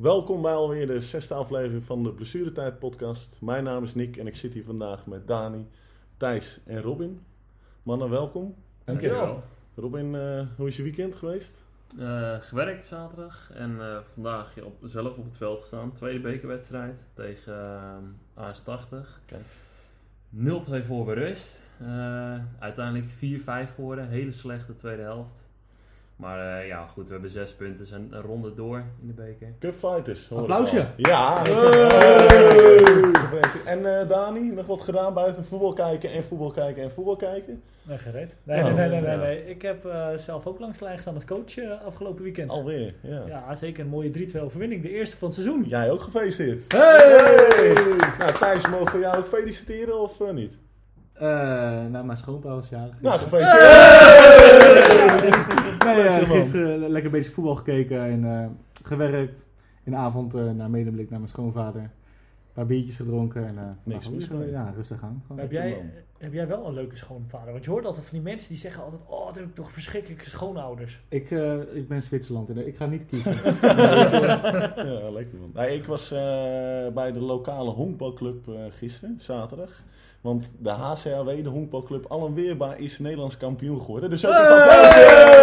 Welkom bij alweer de zesde aflevering van de Blessuretijd podcast. Mijn naam is Nick en ik zit hier vandaag met Dani, Thijs en Robin. Mannen, welkom. Dankjewel. Robin, eh, hoe is je weekend geweest? Eh, gewerkt zaterdag en eh, vandaag op, zelf op het veld gestaan. Tweede bekerwedstrijd tegen uh, AS80. Kijk. 0-2 voor bij rust. Eh, uiteindelijk 4-5 geworden. Hele slechte tweede helft. Maar eh, ja, goed, we hebben zes punten en een ronde door in de beker. Cup Fighters. hoor ik Applausje. Ja. Hey. En eh, Dani, nog wat gedaan buiten voetbal kijken en voetbal kijken en voetbal kijken? Nee, gereed. Nee, Ja, nee, nee, nee, ja. nee, nee. Ik heb eh, zelf ook langs de lijn gestaan als coach afgelopen weekend. Alweer, ja. Ja, zeker een mooie 3-2 overwinning. De eerste van het seizoen. Jij ook gefeliciteerd. Hey! Nou, Thijs, mogen we jou ook feliciteren of eh, niet? Eh, nou, mijn schoonpa was jarig. Nou, gefeliciteerd. Nee, eh, Lekker, man. gisteren lekker een beetje voetbal gekeken en eh, gewerkt. In de avond eh, naar medeblik naar mijn schoonvader. Een paar biertjes gedronken en eh, Niks nou, mis gewoon. Ja, rustig aan. Gewoon. Heb jij, heb jij wel een leuke schoonvader? Want je hoort altijd van die mensen die zeggen altijd... Oh, dat heb ik toch verschrikkelijke schoonouders. Ik, eh, ik ben Zwitserland en ik ga niet kiezen. Ja, lekker man. Nee, ik was eh, bij de lokale honkbalclub eh gisteren, zaterdag. Want de HCAW, de honkbalclub Allen Weerbaar, is Nederlands kampioen geworden. Dus ook een Hey!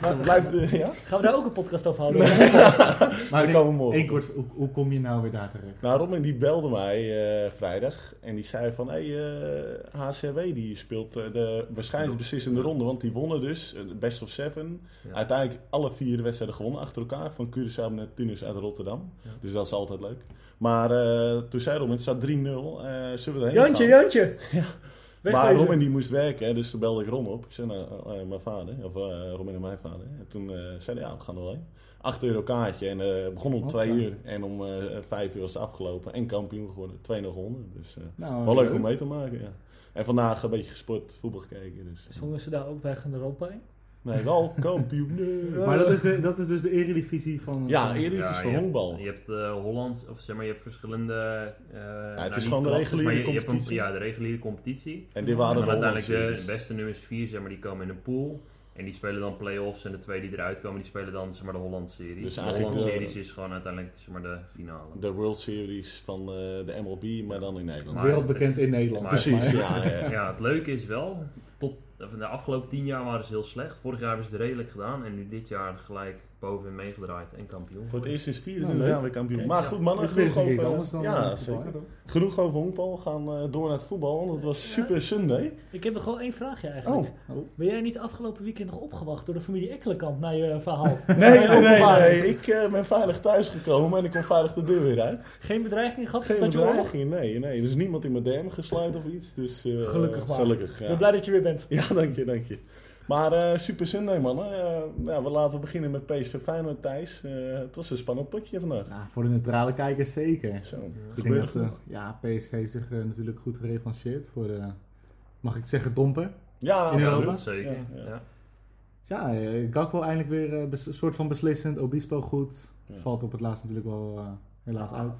Maar blijven ja? Gaan we daar ook een podcast over houden? maar Dan komen we morgen. één kort, hoe, hoe kom je nou weer daar terecht? Nou, Robin die belde mij eh, vrijdag en die zei van... Hé, hey, eh, HCW die speelt eh, de waarschijnlijk beslissende ronde, want die wonnen dus. eh, best of seven. Ja. Uiteindelijk alle vier de wedstrijden gewonnen achter elkaar. Van Curaçao naar Tunis uit Rotterdam. Ja. Dus dat is altijd leuk. Maar eh, toen zei Robin, het staat 3-0. eh, zullen we erheen Jantje, gaan? Jantje! Ja. Maar Wegwezen. Robin die moest werken, hè, dus toen belde ik Ron op. Ik zei, nou, eh, eh, mijn vader, of eh, Robin en mijn vader. En toen eh, zei hij, ja, we gaan er wel heen. 8 euro kaartje en eh begon om Wat 2 fijn. uur. En om eh 5 uur was het afgelopen en kampioen geworden. 2-0 gewonnen. Dus Nou, wel leuk om mee te maken, ja. En vandaag een beetje gesport, voetbal gekeken. Dus, Zongen ze daar ook weg in Europa in? Nee, wel kampioen. Maar dat is, de, dat is dus de eredivisie van... Ja, van- Eredivisie Ja, voor je hebt- honkbal. Je hebt eh Hollands, of zeg maar, je hebt verschillende. eh nou, is gewoon de reguliere maar je- je hebt een- competitie. ja, de reguliere competitie. En dit En waren dan de uiteindelijk de, beste nummers 4, zeg maar, die komen in een pool. En die spelen dan play-offs. En de twee die eruit komen, die spelen dan zeg maar, de Hollandse series. Dus de de- series is gewoon uiteindelijk zeg maar, de finale. De World Series van eh, de MLB, maar dan in Nederland. Maar- Wereldbekend in Nederland. maar- Precies, ja. ja. Ja, het leuke is wel, tot, of de afgelopen tien jaar waren ze heel slecht. Vorig jaar hebben ze het redelijk gedaan. En nu dit jaar gelijk bovenin meegedraaid en kampioen. Voor het eerst sinds 24 Nou, jaar weer kampioen. Maar goed mannen, is genoeg over, anders dan... ja, eh, zeker. voetbal. genoeg over honkbal. We gaan eh, door naar het voetbal, want het was Super Sunday. Ik heb nog wel één vraagje eigenlijk. Oh, Oh. Ben jij niet afgelopen weekend nog opgewacht door de familie Ekkelenkamp naar je verhaal? nee, nee, nee. Ik eh, ben veilig thuisgekomen en ik kom veilig de deur weer uit. Geen bedreiging gehad? Geen dat je oorlog? bedreiging, nee, nee. Er is niemand in mijn DM gesluit of iets, dus... eh, Gelukkig maar. Gelukkig, Ik ja. ben blij dat je weer bent. Ja, dank je, dank je. Maar eh, Super Sunday, mannen. Eh, nou, we laten beginnen met PSV Feyenoord, Thijs. Eh, het was een spannend potje vandaag. Nou, voor de neutrale kijkers zeker. Zo, Ik denk dat, ja, PSV heeft zich natuurlijk goed gerevancheerd voor de, mag ik zeggen, domper. Ja, in Ja, Europa? zeker. Ja, Ja, ja. Ja, eh, Gakpo eindelijk weer een soort van beslissend. Obispo goed. Ja. Valt op het laatst natuurlijk wel eh, helaas Ja. uit.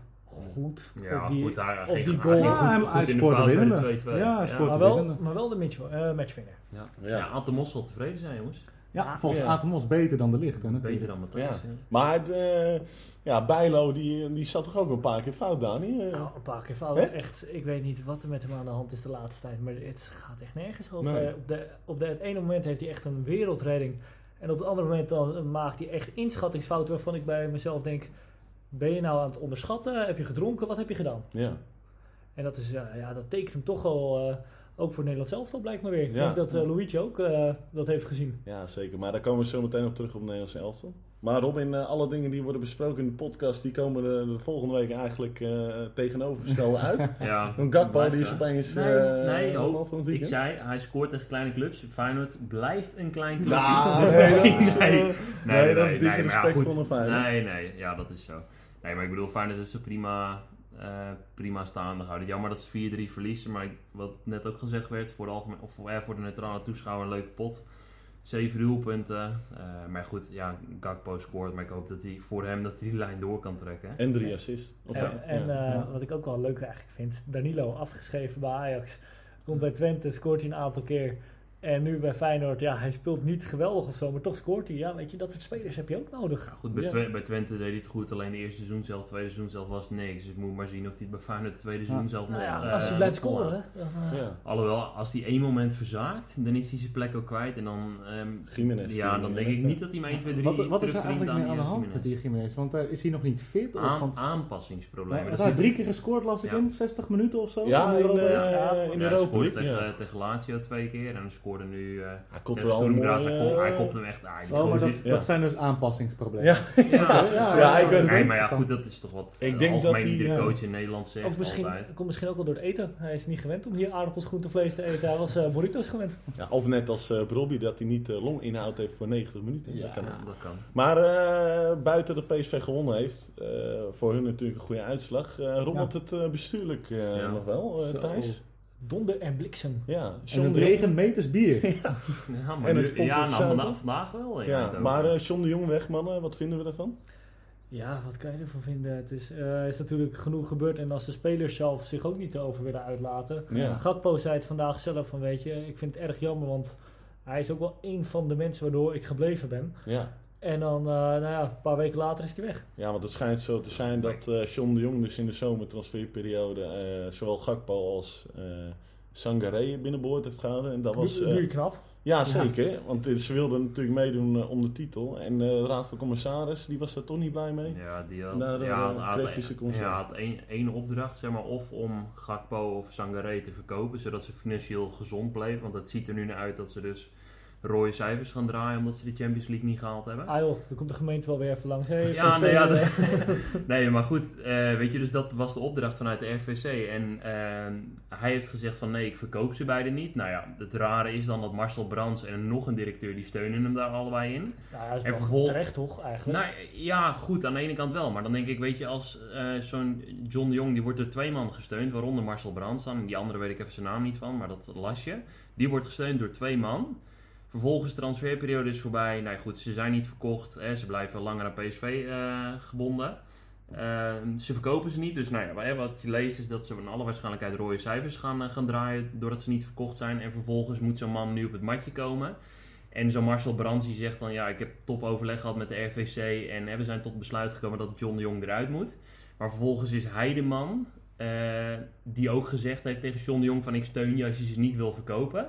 Goed. Ja, op die, goed. Hij op ging- die goal. ging Ja, goed, hij- goed hij in de scoorde fout bij de winnende. 2-2. Ja, hij scoort maar, wel, maar wel de match, eh, matchwinner. Ja. Ja. Ja. Ante Mos zal tevreden zijn, jongens. Ja, Ja, volgens ja. Atemos beter dan de licht. Hè, natuurlijk. Beter dan Matthijs. Ja. Ja. Maar het, eh, ja, Bijlo, die, die zat toch ook een paar keer fout, Dani? Eh, Nou, een paar keer fout. Hè? Echt, ik weet niet wat er met hem aan de hand is de laatste tijd. Maar het gaat echt nergens over. Nee. Op, de, op de, het ene moment heeft hij echt een wereldredding. En op het andere moment dan maakt hij echt inschattingsfouten waarvan ik bij mezelf denk... Ben je nou aan het onderschatten? Heb je gedronken? Wat heb je gedaan? ja. En dat, is, eh, ja, dat tekent hem toch wel... eh, ook voor Nederland zelf, dat blijkt maar weer. Ik Ja. denk dat eh, Luigi ook eh, dat heeft gezien. ja, zeker. Maar daar komen we zo meteen op terug op het Nederlandse elftal. Maar Robin, alle dingen die worden besproken in de podcast, die komen de, de volgende week eigenlijk eh, tegenovergestelde uit. Ja, Een Gakpo, die is opeens Nee, eh, nee, helemaal oh, van het ik zei, hij scoort tegen kleine clubs. Feyenoord blijft een klein club. Nou, nee, dat is, nee, nee, dat is nee, maar ja, disrespectvol goed. naar Feyenoord. Nee, nee, ja, dat is zo. Nee, maar ik bedoel, Feyenoord heeft ze prima, eh, prima staande gehouden. Jammer dat ze 4-3 verliezen, maar wat net ook gezegd werd, voor de, algemeen, of, eh, voor de neutrale toeschouwer een leuke pot. Zeven doelpunten. Eh, maar goed, ja, Gakpo scoort, maar ik hoop dat hij voor hem dat hij die lijn door kan trekken. En drie assists. Of, En, ja, en eh, Ja. wat ik ook wel leuk eigenlijk vind, Danilo afgeschreven bij Ajax. Komt bij Twente, scoort hij een aantal keer. En nu bij Feyenoord, ja, hij speelt niet geweldig of zo, maar toch scoort hij. Ja, weet je, dat soort spelers heb je ook nodig. Ja, goed, bij, Ja. Twe- bij Twente deed hij het goed, alleen de eerste seizoen zelf, tweede seizoen zelf was het niks. Dus ik moet maar zien of hij het bij Feyenoord het tweede seizoen zelf Nou nog... ja, eh, als hij blijft volhoudt. scoren, hè, dan, eh, Ja. Alhoewel, als hij één moment verzaakt, dan is hij zijn plek ook kwijt. En dan, ehm, Jiménez. ja, dan denk ik niet dat hij maar 1, 2, 3 Wat, wat is er eigenlijk mee aan de die, hand eh, met die Jiménez? Want eh, is hij nog niet fit? Of, Aan, want, aanpassingsproblemen. hij heeft drie keer gescoord, las ik Ja. in 60 minuten of zo. Ja, in, Europa. eh, Ja. in Europa scoorde League. tegen, Lazio twee keer en hij scoorde nu... eh Hij komt tegen wel mooie... hij, komt, hij eh, komt hem echt... Oh, maar dat, zit- Ja. dat zijn dus aanpassingsproblemen. Ja, Ja, Ja, ja, ik nee, maar ja, goed, dat is toch wat Ik denk dat die, iedere ja. coach in Nederland zegt ook misschien, altijd. komt misschien ook wel door het eten. Hij is niet gewend om hier aardappels, groente, vlees te eten. Hij was eh burritos gewend. Ja, of net als eh Robbie dat hij niet eh, longinhoud heeft voor 90 minuten. Ja. Dat kan dat kan. Maar eh, buiten dat PSV gewonnen heeft, eh, voor hun natuurlijk een goede uitslag, eh rommelt het eh, bestuurlijk eh, Ja. nog wel, eh, Zo. Thijs? Donder en bliksem. Ja, En John het de Jong- regent meters bier. Ja, maar En het nu, pompen ja nou, vandaag, vandaag wel. Ja, maar eh, John de Jong weg, mannen, wat vinden we daarvan? Ja, wat kan je ervan vinden? Het is, eh, is natuurlijk genoeg gebeurd. En als de spelers zelf zich ook niet erover willen uitlaten. Ja. Gakpo zei het vandaag zelf van, weet je, ik vind het erg jammer. Want hij is ook wel een van de mensen waardoor ik gebleven ben. Ja. En dan, eh, nou ja, een paar weken later is hij weg. ja, want het schijnt zo te zijn dat eh John de Jong dus in de zomertransferperiode eh, zowel Gakpo als eh Sangaré binnenboord heeft gehouden. En dat was... Je knap. Ja, zeker. Want ze wilden natuurlijk meedoen om de titel. En eh, de Raad van Commissaris, die was daar toch niet blij mee. Ja, die had, Daardoor, ja, had, ja, had één, één opdracht, zeg maar, of om Gakpo of Sangaré te verkopen, zodat ze financieel gezond bleven. Want het ziet er nu naar uit dat ze dus rode cijfers gaan draaien, omdat ze de Champions League niet gehaald hebben. Ah joh, dan komt de gemeente wel weer even langs. Hey, Ja, nee, ja, eh, nee, maar goed, eh, weet je, dus dat was de opdracht vanuit de RVC. En eh, hij heeft gezegd van nee, ik verkoop ze beide niet. Nou ja, het rare is dan dat Marcel Brands en nog een directeur, die steunen hem daar allebei in. Nou, hij is En terecht toch, eigenlijk? Nou ja, goed, aan de ene kant wel. Maar dan denk ik, weet je, als eh, zo'n John de Jong, die wordt door twee man gesteund, waaronder Marcel Brands dan. En die andere weet ik even zijn naam niet van, maar dat las je. Die wordt gesteund door twee man. Vervolgens de transferperiode is voorbij. Nou goed, ze zijn niet verkocht. Hè, ze blijven langer aan PSV eh, gebonden. Eh, ze verkopen ze niet. Dus nou ja, wa- wat je leest is dat ze van alle waarschijnlijkheid rode cijfers gaan, eh, gaan draaien. Doordat ze niet verkocht zijn. En vervolgens moet zo'n man nu op het matje komen. En zo'n Marcel Brands die zegt dan... Ja, ik heb topoverleg gehad met de RVC. En we zijn tot besluit gekomen dat John de Jong eruit moet. Maar vervolgens is hij de man... eh, die ook gezegd heeft tegen John de Jong van... Ik steun je als je ze niet wil verkopen.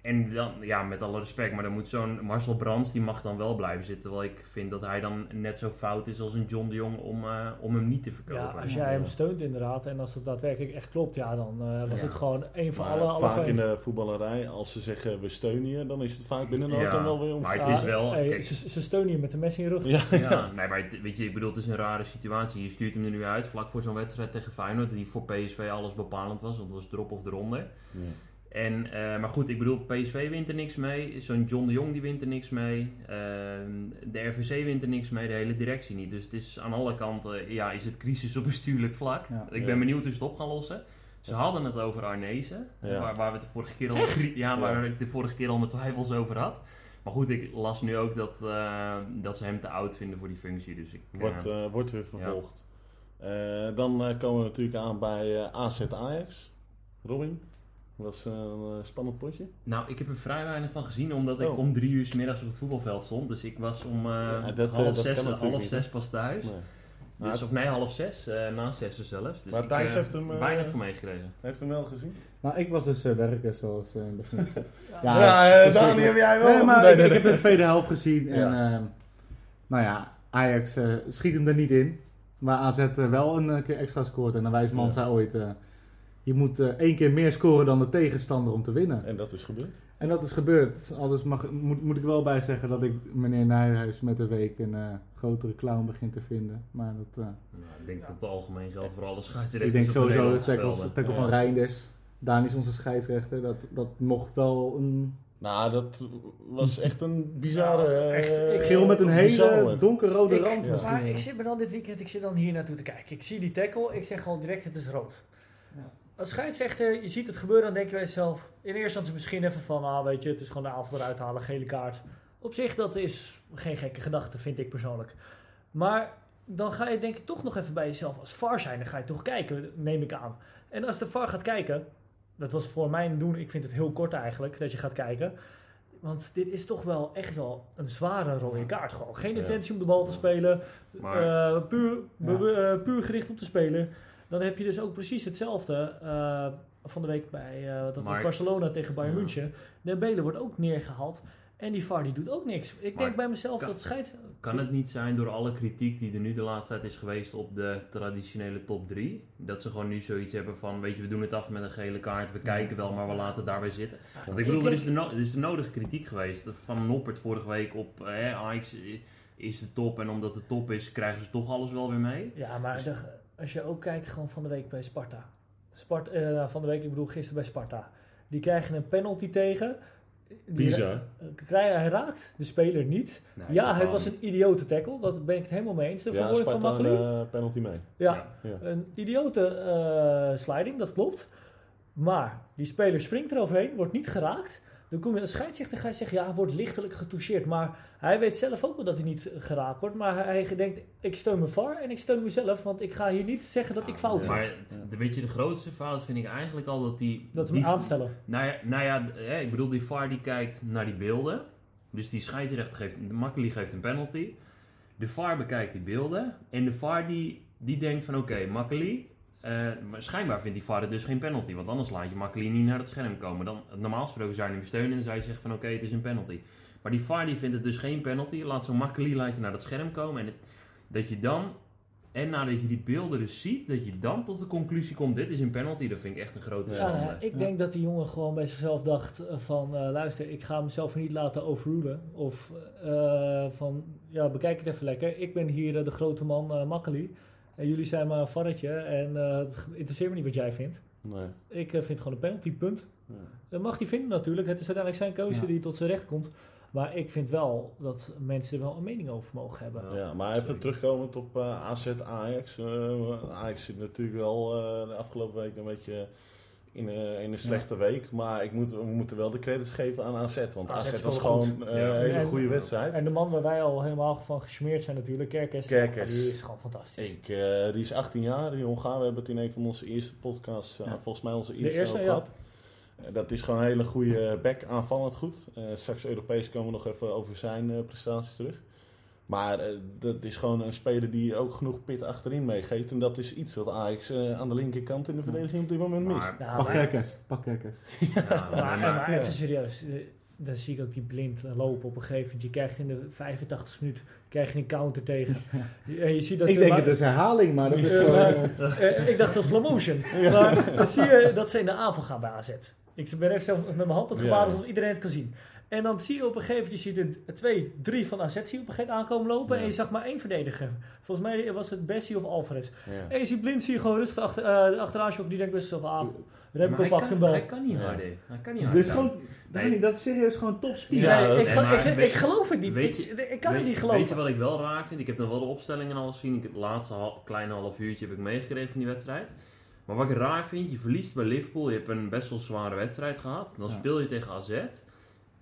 En dan, ja, met alle respect, maar dan moet zo'n Marcel Brands, die mag dan wel blijven zitten. Terwijl ik vind dat hij dan net zo fout is als een John de Jong om, eh, om hem niet te ja, verkopen. als jij hem steunt inderdaad en als het daadwerkelijk echt klopt, ja, dan eh, was Ja. het gewoon een van Maar alle, alle vaak vijf. in de voetballerij, als ze zeggen we steunen je, dan is het vaak binnen Ja, wel weer om. maar het Ja, is wel- hey, kijk- ze, ze steunen je met de mes in je rug. Ja, Ja, nee, maar het- weet je, ik bedoel, het is een rare situatie. Je stuurt hem er nu uit, vlak voor zo'n wedstrijd tegen Feyenoord, die voor PSV alles bepalend was, want het was erop of eronder. Ja. En, eh, maar goed, ik bedoel, PSV wint er niks mee. Zo'n John de Jong die wint er niks mee. Ehm, de RVC wint er niks mee, de hele directie niet. Dus het is aan alle kanten, ja, is het crisis op bestuurlijk vlak. Ja. Ik Ja. ben benieuwd hoe ze het op gaan lossen. Ze hadden het over Arnezen, Ja. waar, waar we het de vorige keer al, ja, waar ik de vorige keer al mijn twijfels over had. Maar goed, ik las nu ook dat, eh, dat ze hem te oud vinden voor die functie. Dus ik, eh, Wordt, eh, wordt weer vervolgd. Eh, dan komen we natuurlijk aan bij AZ Ajax. Robin, was eh, een eh, spannend potje. nou, ik heb er vrij weinig van gezien, omdat ik Oh. om drie uur 's middags op het voetbalveld stond. Dus ik was om eh, Ja, dat, half, zes, half niet, zes pas thuis. Nee. Dus, of nee, half zes, eh, na zes zelfs. Dus Maar ik, Thijs heeft hem, weinig van meegekregen. Heeft hem wel gezien? Nou, ik was dus werken zoals eh Besnieuwd zei. Ja. Ja. Dani, heb jij wel? Nee, maar Nee, ik, nee, ik heb de tweede helft gezien en Ja. ehm, nou ja, Ajax eh, schiet hem er niet in. Maar AZ wel een keer extra scoort. En een wijs man Ja. zei ooit, eh, je moet eh, één keer meer scoren dan de tegenstander om te winnen. En dat is gebeurd. En dat is gebeurd. Anders mag, moet, moet ik wel bij zeggen dat ik meneer Nijhuis met de week een eh, grotere clown begin te vinden. Maar dat, eh, Nou, ik denk dat het algemeen geldt voor alle scheidsrechters. ik denk de sowieso de Nederlandse tackle, van Reinders. Daan is onze scheidsrechter. Dat, dat mocht wel een Nou, dat was echt een bizarre... Ja, echt, ik- geel met een hele donkerrode Ik- rand ja. Maar ik zit me dan dit weekend, ik zit dan hier naartoe te kijken. Ik zie die tackle, ik zeg gewoon direct, het is rood. Als scheidsrechter, je ziet het gebeuren, dan denk je bij jezelf... In eerste instantie misschien even van, ah weet je, het is gewoon de avond eruit halen, gele kaart. Op zich, dat is geen gekke gedachte, vind ik persoonlijk. Maar dan ga je denk ik toch nog even bij jezelf als VAR zijn. Dan ga je toch kijken, neem ik aan. En als de VAR gaat kijken, dat was voor mijn doen, ik vind het heel kort eigenlijk, dat je gaat kijken. Want dit is toch wel echt wel een zware rode kaart. Gewoon geen intentie om de bal te spelen. Maar- eh, puur, Ja. eh, puur gericht op te spelen. Dan heb je dus ook precies hetzelfde eh, van de week bij eh, dat was Barcelona tegen Bayern Ja. München. Dembele wordt ook neergehaald. En die VAR die doet ook niks. Ik Maar denk bij mezelf kan- dat scheids... Kan het niet zijn door alle kritiek die er nu de laatste tijd is geweest op de traditionele top 3? Dat ze gewoon nu zoiets hebben van, weet je, we doen het af met een gele kaart, we kijken wel, maar we laten het daarbij zitten. Want ik bedoel, er is de, no- er is de nodige kritiek geweest van Noppert vorige week op, eh, Ajax is de top en omdat de top is, krijgen ze toch alles wel weer mee. Ja, maar de- als je ook kijkt gewoon van de week bij Sparta. Spart, eh, van de week, ik bedoel gisteren bij Sparta. Die krijgen een penalty tegen. Die Bizar. eh, krijgen- hij raakt de speler niet. Nee, ja, het was niet. een idiote tackle. Dat ben ik het helemaal mee eens. De Ja, van Sparta een eh, penalty mee. Ja, Ja. een idiote eh, sliding, dat klopt. Maar die speler springt eroverheen, wordt niet geraakt. Dan kom je als scheidsrechter ga je zeggen, ja, wordt lichtelijk getoucheerd. Maar hij weet zelf ook wel dat hij niet geraakt wordt. Maar hij denkt, ik steun mijn VAR en ik steun mezelf. Want ik ga hier niet zeggen dat ik fout Maar zit. de, weet je, de grootste fout vind ik eigenlijk al dat die... Dat hem aanstellen. Nou ja, nou ja hè, ik bedoel, die VAR die kijkt naar die beelden. Dus die scheidsrechter geeft, Makkeli geeft een penalty. De VAR bekijkt die beelden. En de VAR die, die denkt van oké, Makkeli... eh, maar schijnbaar vindt die VAR het dus geen penalty. Want anders laat je Makkeli niet naar het scherm komen. Dan, normaal gesproken zou je hem steunen en dan zou je zeggen van oké, het is een penalty. Maar die VAR die vindt het dus geen penalty. Laat zo'n Makkeli laat je naar het scherm komen. En het- dat je dan... En nadat je die beelden dus ziet, dat je dan tot de conclusie komt, dit is een penalty, dat vind ik echt een grote Ja, Ja, schande. nou ja, ik denk dat die jongen gewoon bij zichzelf dacht eh, van... eh, luister, ik ga mezelf niet laten overrulen. Of eh, van, ja, bekijk het even lekker. Ik ben hier de grote man eh Makkeli. En jullie zijn maar een varretje. En eh, het interesseert me niet wat jij vindt. Nee. Ik vind gewoon een penalty, punt. Ja. Dat mag hij vinden natuurlijk. Het is uiteindelijk zijn keuze Ja. die tot zijn recht komt. Maar ik vind wel dat mensen er wel een mening over mogen hebben. Ja. Maar even terugkomend op eh, AZ Ajax. Eh, Ajax zit natuurlijk wel eh, de afgelopen week een beetje in, in een slechte week. Maar ik moet, we moeten wel de credits geven aan AZ. Want AZ AZ, was gewoon Ja. een hele En- goede wedstrijd. En de man waar wij al helemaal van gesmeerd zijn natuurlijk, Kerkes. Kerkers. Die is gewoon fantastisch. Ik, die is 18 jaar, die Hongaar. We hebben het in een van onze eerste podcasts, Ja. volgens mij onze De eerste, eerste, over ja. gehad. Eh, dat is gewoon een hele goede back, aanvallend goed. Eh, straks Europees komen we nog even over zijn eh, prestaties terug. Maar eh, dat is gewoon een speler die ook genoeg pit achterin meegeeft. En dat is iets wat Ajax aan de linkerkant in de verdediging op dit moment mist. Maar, Ja, Pak kerkers, pak kerkers. ja, Maar, maar- even serieus, dan zie ik ook die blind lopen op een gegeven moment. Je krijgt in de 85 minuut krijg je een counter tegen. En je ziet dat Ik denk het is herhaling, maar dat is gewoon... eh, Eh, ik dacht zo slow motion. Maar dan zie je dat ze in de aanval gaan bij AZ. Ik ben even zo met mijn hand het gebaar Ja. alsof iedereen het kan zien. En dan zie je op een gegeven moment, je ziet er twee, drie van AZ zie je op een gegeven moment aankomen lopen. Ja. En je zag maar één verdediger. Volgens mij was het Bessie of Alvarez. Ja. En je ziet blind, zie je gewoon rustig achter, eh, achteraan shoppen. Die denkt best wel van, ah, Remco hij pakt kan- hem wel. Hij kan niet Ja. harder. Hij kan niet Het harder. is gewoon... Nee. Dat is serieus gewoon topspeed. Ja, nee, ik, ik, weet- ik geloof het niet. weet ik, je- ik kan weet, het niet Weet geloven. je wat ik wel raar vind? Ik heb dan wel de opstellingen en alles gezien. Ik heb het laatste hal- kleine half uurtje heb ik meegekregen van die wedstrijd. Maar wat ik raar vind, je verliest bij Liverpool. Je hebt een best wel zware wedstrijd gehad. Dan speel je tegen AZ.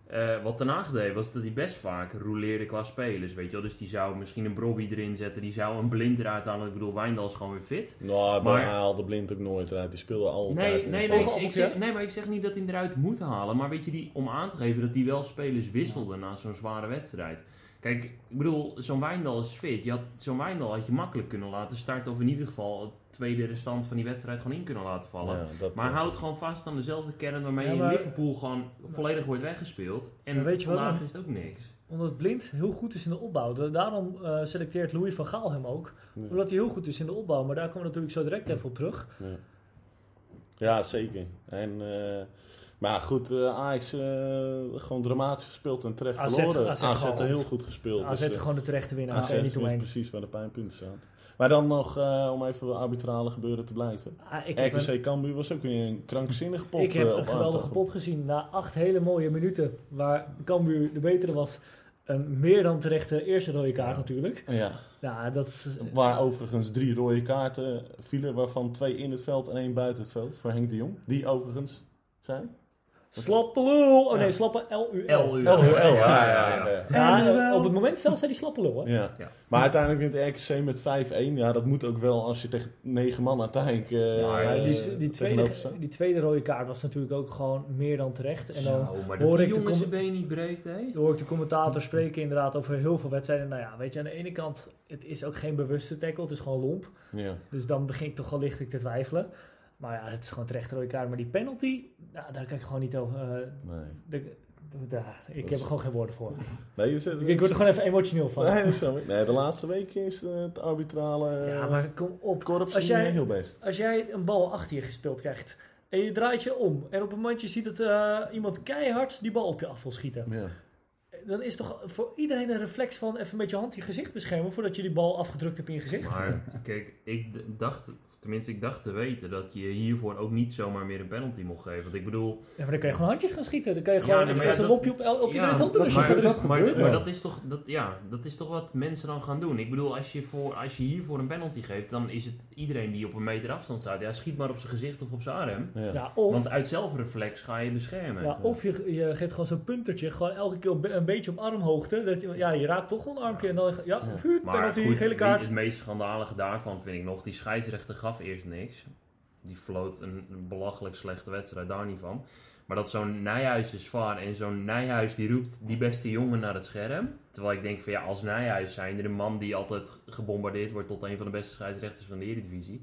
Eh, wat daarna deed was dat hij best vaak roleerde qua spelers. Weet je wel? Dus die zou misschien een Brobby erin zetten. Die zou een blind eruit halen. Ik bedoel, Wijndal is gewoon weer fit. Nou, maar Maar- hij haalde blind ook nooit uit. Die speelde altijd. Nee, in nee, nee, veld. ik, ik zeg, nee, maar ik zeg niet dat hij hem eruit moet halen. Maar weet je, die, om aan te geven dat hij wel spelers wisselde na zo'n zware wedstrijd. Kijk, ik bedoel, zo'n Wijndal is fit. Je had, zo'n Wijndal had je makkelijk kunnen laten starten. Of in ieder geval het tweede restant van die wedstrijd gewoon in kunnen laten vallen. Ja, dat, Maar eh, houd gewoon vast aan dezelfde kern waarmee Ja, in maar- Liverpool gewoon volledig wordt weggespeeld. En weet je wat vandaag dan? is het ook niks. Omdat Blind heel goed is in de opbouw. Da- Daarom eh, selecteert Louis van Gaal hem ook. Ja. Omdat hij heel goed is in de opbouw. Maar daar komen we natuurlijk zo direct even op terug. Ja, ja zeker. En, eh, maar goed, eh, Ajax eh, gewoon dramatisch gespeeld en terecht AZ verloren. AZ AZ, gewoon heel goed. gespeeld. AZ dus, eh, gewoon de terechte winnaar. AZ niet omheen. precies waar de pijnpunten zaten. Maar dan nog, om even arbitrale gebeuren te blijven. Ah, ik een- Cambuur was ook weer een krankzinnige pot Ik heb een geweldige pot gezien. Na acht hele mooie minuten, waar Cambuur de betere was. Een meer dan terechte eerste rode kaart Ja. natuurlijk. Ja, Ja, dat is... waar overigens drie rode kaarten vielen, waarvan twee in het veld en één buiten het veld voor Henk de Jong. Die overigens zei. Slappe lul. Oh nee, slappe L-U-L. LU. LOL, ja, ja, ja, ja. ja. Ja, LUL. eh, op het moment zelf zei die slappe lul, hè? Ja. Ja. Maar uiteindelijk wint RKC met 5-1. Ja, dat moet ook wel als je tegen negen man uiteindelijk eh Ja, die, die, tweede, die rode kaart was natuurlijk ook gewoon meer dan terecht. En dan Zo, maar hoor ik de jongen been niet breekt, hè? hoor ik de commentator spreken inderdaad over heel veel wedstrijden. Nou ja, weet je, aan de ene kant, het is ook geen bewuste tackle, het is gewoon lomp. Ja. Dus dan begin ik toch wel lichtelijk te twijfelen. Maar ja, het is gewoon terecht rode kaart. Maar die penalty, nou, daar kan ik gewoon niet over... eh, Nee. de- de- de- ik heb er gewoon geen woorden voor. Nee, dus, Ik, ik word er gewoon even emotioneel van. Nee, dat. Nee, de laatste week is eh, het arbitrale eh, Ja, maar kom op. korps als jij- heel best. Als jij een bal achter je gespeeld krijgt en je draait je om en op een moment je ziet dat eh, iemand keihard die bal op je af wil schieten. Ja. Dan is toch voor iedereen een reflex van even met je hand je gezicht beschermen voordat je die bal afgedrukt hebt in je gezicht. Maar kijk, ik dacht, tenminste ik dacht te weten dat je hiervoor ook niet zomaar meer een penalty mocht geven. Want ik bedoel... Ja, maar dan kan je gewoon handjes gaan schieten. Dan kan je Ja, gewoon nee, een lopje op, op Ja, iedereen's hand doen als je maar, dat maar, dat, is toch, dat, ja, dat is toch wat mensen dan gaan doen. Ik bedoel, als je, voor, als je hiervoor een penalty geeft, dan is het iedereen die op een meter afstand staat. Ja, schiet maar op zijn gezicht of op zijn arm. Ja. Ja, of, Want uit zelfreflex ga je beschermen. ja, of je, je geeft gewoon zo'n puntertje, gewoon elke keer een beetje op armhoogte. Dat je, ja, je raakt toch wel een armpje en dan, ja, Ja. penalty, goed, gele kaart. Het meest schandalige daarvan vind ik nog, die scheidsrechter gaf eerst niks. Die floot een, belachelijk slechte wedstrijd, daar niet van. Maar dat zo'n Nijhuis is VAR en zo'n Nijhuis die roept die beste jongen naar het scherm. Terwijl ik denk van ja, als Nijhuis zijn er een man die altijd gebombardeerd wordt tot een van de beste scheidsrechters van de Eredivisie.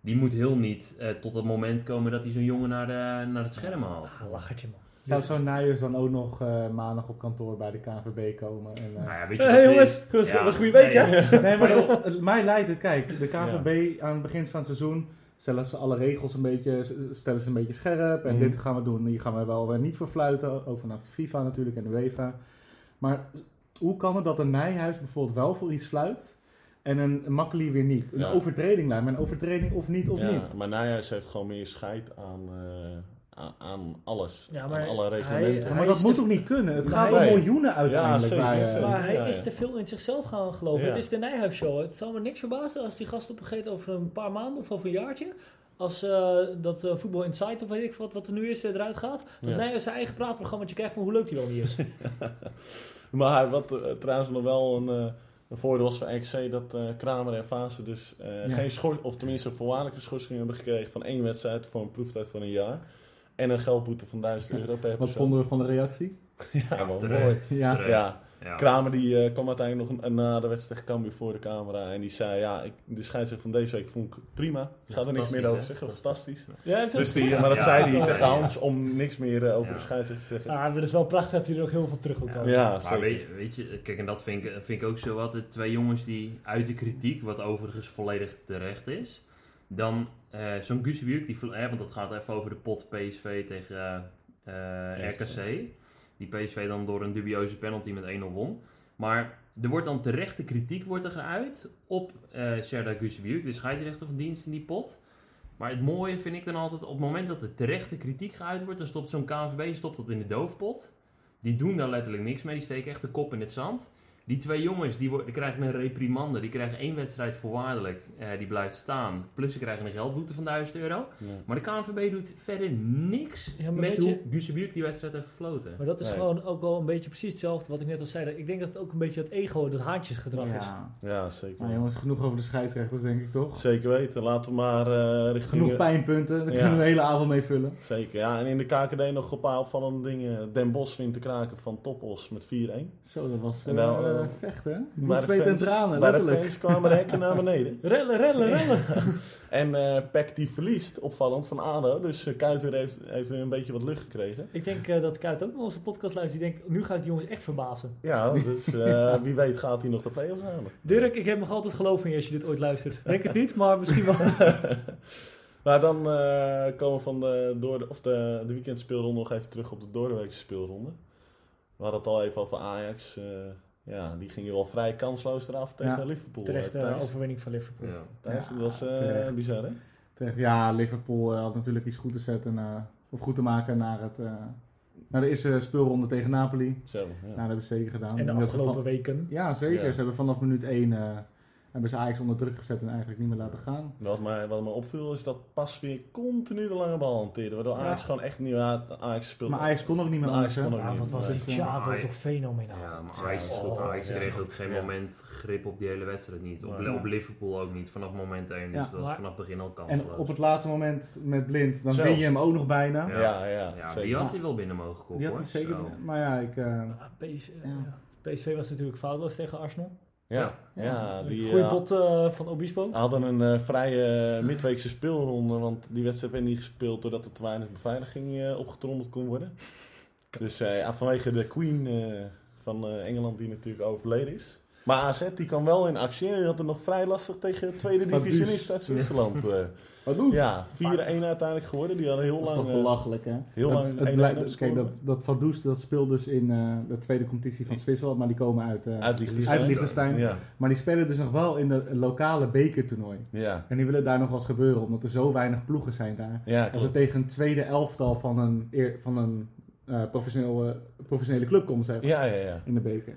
Die moet heel niet eh, tot het moment komen dat hij zo'n jongen naar, de, naar het scherm haalt. Ah, lachertje man. Zou zo'n Nijers dan ook nog eh, maandag op kantoor bij de KVB komen? En, eh, Nou ja, weet je het jongens, dat was Ja, dat was een goede week nee, hè? Nee, maar joh, het- mij lijkt het, kijk, de KVB aan het begin van het seizoen stellen ze alle regels een beetje, stellen ze een beetje scherp. En Mhm. dit gaan we doen, hier gaan we wel weer niet voor fluiten, ook vanaf de FIFA natuurlijk en de UEFA. Maar hoe kan het dat een Nijhuis bijvoorbeeld wel voor iets fluit en een Makkeli weer niet? Een Ja. overtreding lijkt me, een overtreding of niet of ja, niet. Maar Nijhuis heeft gewoon meer scheid aan, eh, aan, aan alles. Ja, maar aan alle reglementen. Maar dat moet toch niet kunnen? Het gaat om miljoenen uiteindelijk. zeker, zeker. Maar hij Ja, is te veel in zichzelf gaan geloven. Ja. Het is de Nijhuis show. Het zal me niks verbazen als die gast op een gegeven moment over een paar maanden of over een jaartje. Als eh, dat eh, Voetbal Insight of weet ik wat, wat er nu is eh, eruit gaat. Dat Ja. Nijhuis zijn eigen praatprogrammaatje krijgt van hoe leuk hij wel niet is. Maar wat eh, trouwens nog wel een, eh, een voordeel was van RKC dat eh, Kramer en Fase dus eh, Ja. geen schors, of tenminste een voorwaardelijke schorsing hebben gekregen van één wedstrijd voor een proeftijd van een jaar. En een geldboete van 1000 euro per Wat persoon. vonden we van de reactie? Ja, terecht. mooi. Ja. Ja, Ja. Kramer die eh, kwam uiteindelijk nog een, na de wedstrijd tegen Cambuur voor de camera en die zei ja, ik, de scheidsrechter van deze week vond ik prima. Ik ga er niks meer over zeggen, fantastisch. ja, Dus die, goed. maar dat Ja, zei hij ja, tegen ja. Hans om niks meer eh, over Ja. de scheidsrechter te zeggen. Ja, maar het is wel prachtig dat hij er nog heel veel terug wil komen. Ja, Maar weet, weet je, kijk, en dat vind ik, vind ik ook zo wat. De twee jongens die uit de kritiek, wat overigens volledig terecht is. Dan eh, zo'n Guus die, eh, want dat gaat even over de pot PSV tegen eh, RKC. Die PSV dan door een dubieuze penalty met 1-0 won. Maar er wordt dan terechte kritiek wordt er geuit op eh Serdar Guseviuk, de scheidsrechter van dienst in die pot. Maar het mooie vind ik dan altijd, op het moment dat er terechte kritiek geuit wordt, dan stopt zo'n KNVB stopt dat in de doofpot. Die doen daar letterlijk niks mee, die steken echt de kop in het zand. Die twee jongens, die, worden- die krijgen een reprimande, die krijgen één wedstrijd voorwaardelijk, eh, die blijft staan. Plus ze krijgen een geldboete van 1000 euro. Ja. Maar de KNVB doet verder niks Ja, met hoe je- Guseviuk die wedstrijd heeft gefloten. Maar dat is Nee. gewoon ook wel een beetje precies hetzelfde wat ik net al zei. Ik denk dat het ook een beetje het ego, dat haantjesgedrag is. Ja. Ja, zeker. Maar jongens, genoeg over de scheidsrechters denk ik toch? Zeker weten. Laten we maar eh richting... Genoeg pijnpunten, daar Ja. kunnen we de hele avond mee vullen. Zeker, ja. En in de KKD nog een paar opvallende dingen. Den Bos wint de kraken van Topos met 4-1. Zo, dat was En eh eh, vechten. Bloed, de zweet en tranen, de letterlijk. fans kwamen de hekken naar beneden. Rellen, rellen, rellen. En eh Peck die verliest, opvallend, van ADO. Dus eh, Kuiter heeft, weer een beetje wat lucht gekregen. ik denk dat Kuit ook naar onze podcast luistert. Die denkt, nu ga ik die jongens echt verbazen. Ja, dus wie weet gaat hij nog de play-offs halen. Dirk, ik heb nog altijd geloof in je als je dit ooit luistert. Denk het niet, maar misschien wel. Maar dan komen we van de, door de, of de, de weekendspeelronde nog even terug op de doordeweekse speelronde. We hadden het al even over Ajax. Ja, die gingen wel vrij kansloos eraf tegen Ja, Liverpool. Terecht eh, eh, Thijs. overwinning van Liverpool. Ja. Thijs, Ja, dat was eh, terecht. bizar, hè? Terecht, Ja, Liverpool eh, had natuurlijk iets goed te zetten, eh, of goed te maken naar, het, eh, naar de eerste speelronde tegen Napoli. Zo, ja. Nou, dat hebben ze zeker gedaan. En de afgelopen van- weken. Ja, zeker. Ja. Ze hebben vanaf minuut 1 eh, Hebben ze Ajax onder druk gezet en eigenlijk niet meer laten gaan. Wat mij, wat me opviel is dat Pas weer continu de lange bal hanteerde. Waardoor Ajax Ja. gewoon echt niet uit Ajax speelde. Maar Ajax kon ook niet meer Ajax anders. hè? kon ook Ja, niet. wat was die Thiago toch fenomenaal. Ja, maar Ja, Ajax, oh, Ajax ja. kreeg ook geen moment grip op die hele wedstrijd niet. Op, Ja. op Liverpool ook niet, vanaf moment 1. Dus Ja. dat was vanaf het begin al En kansloos. op het laatste moment met Blind, dan win je hem ook nog bijna. Ja. Ja, ja, ja, zeker. die had hij wel binnen mogen Die koppen had hoor. hij zeker. Maar ja, ik. eh, Ja. PSV was natuurlijk foutloos tegen Arsenal. Ja, ja, die Goeie eh, bot eh, van Obispo. hadden een eh, vrije midweekse speelronde. Want die wedstrijd werd niet gespeeld doordat er te weinig beveiliging eh, opgetrommeld kon worden. Dus eh, ja, vanwege de Queen eh, van eh, Engeland die natuurlijk overleden is. Maar AZ die kwam wel in actie en die had het nog vrij lastig tegen de tweede divisionist uit Zwitserland. ja, 4-1 uiteindelijk geworden. Die hadden heel Dat is lang... toch eh, belachelijk, hè? heel Dat- lang het 1-1 blijkt-. Kijk, dat, dat Van Doest dat speelt dus in eh, de tweede competitie van Zwitserland, maar die komen uit, eh, uit Liechtenstein. uit Liechtenstein. Ja, Maar die spelen dus nog wel in de lokale bekertoernooi. ja, En die willen daar nog wat gebeuren, omdat er zo weinig ploegen zijn daar. ja Als het tegen een tweede elftal van een, van een eh, professioneel, eh, professionele club komt, zeg maar, Ja, ja, ja. in de beker.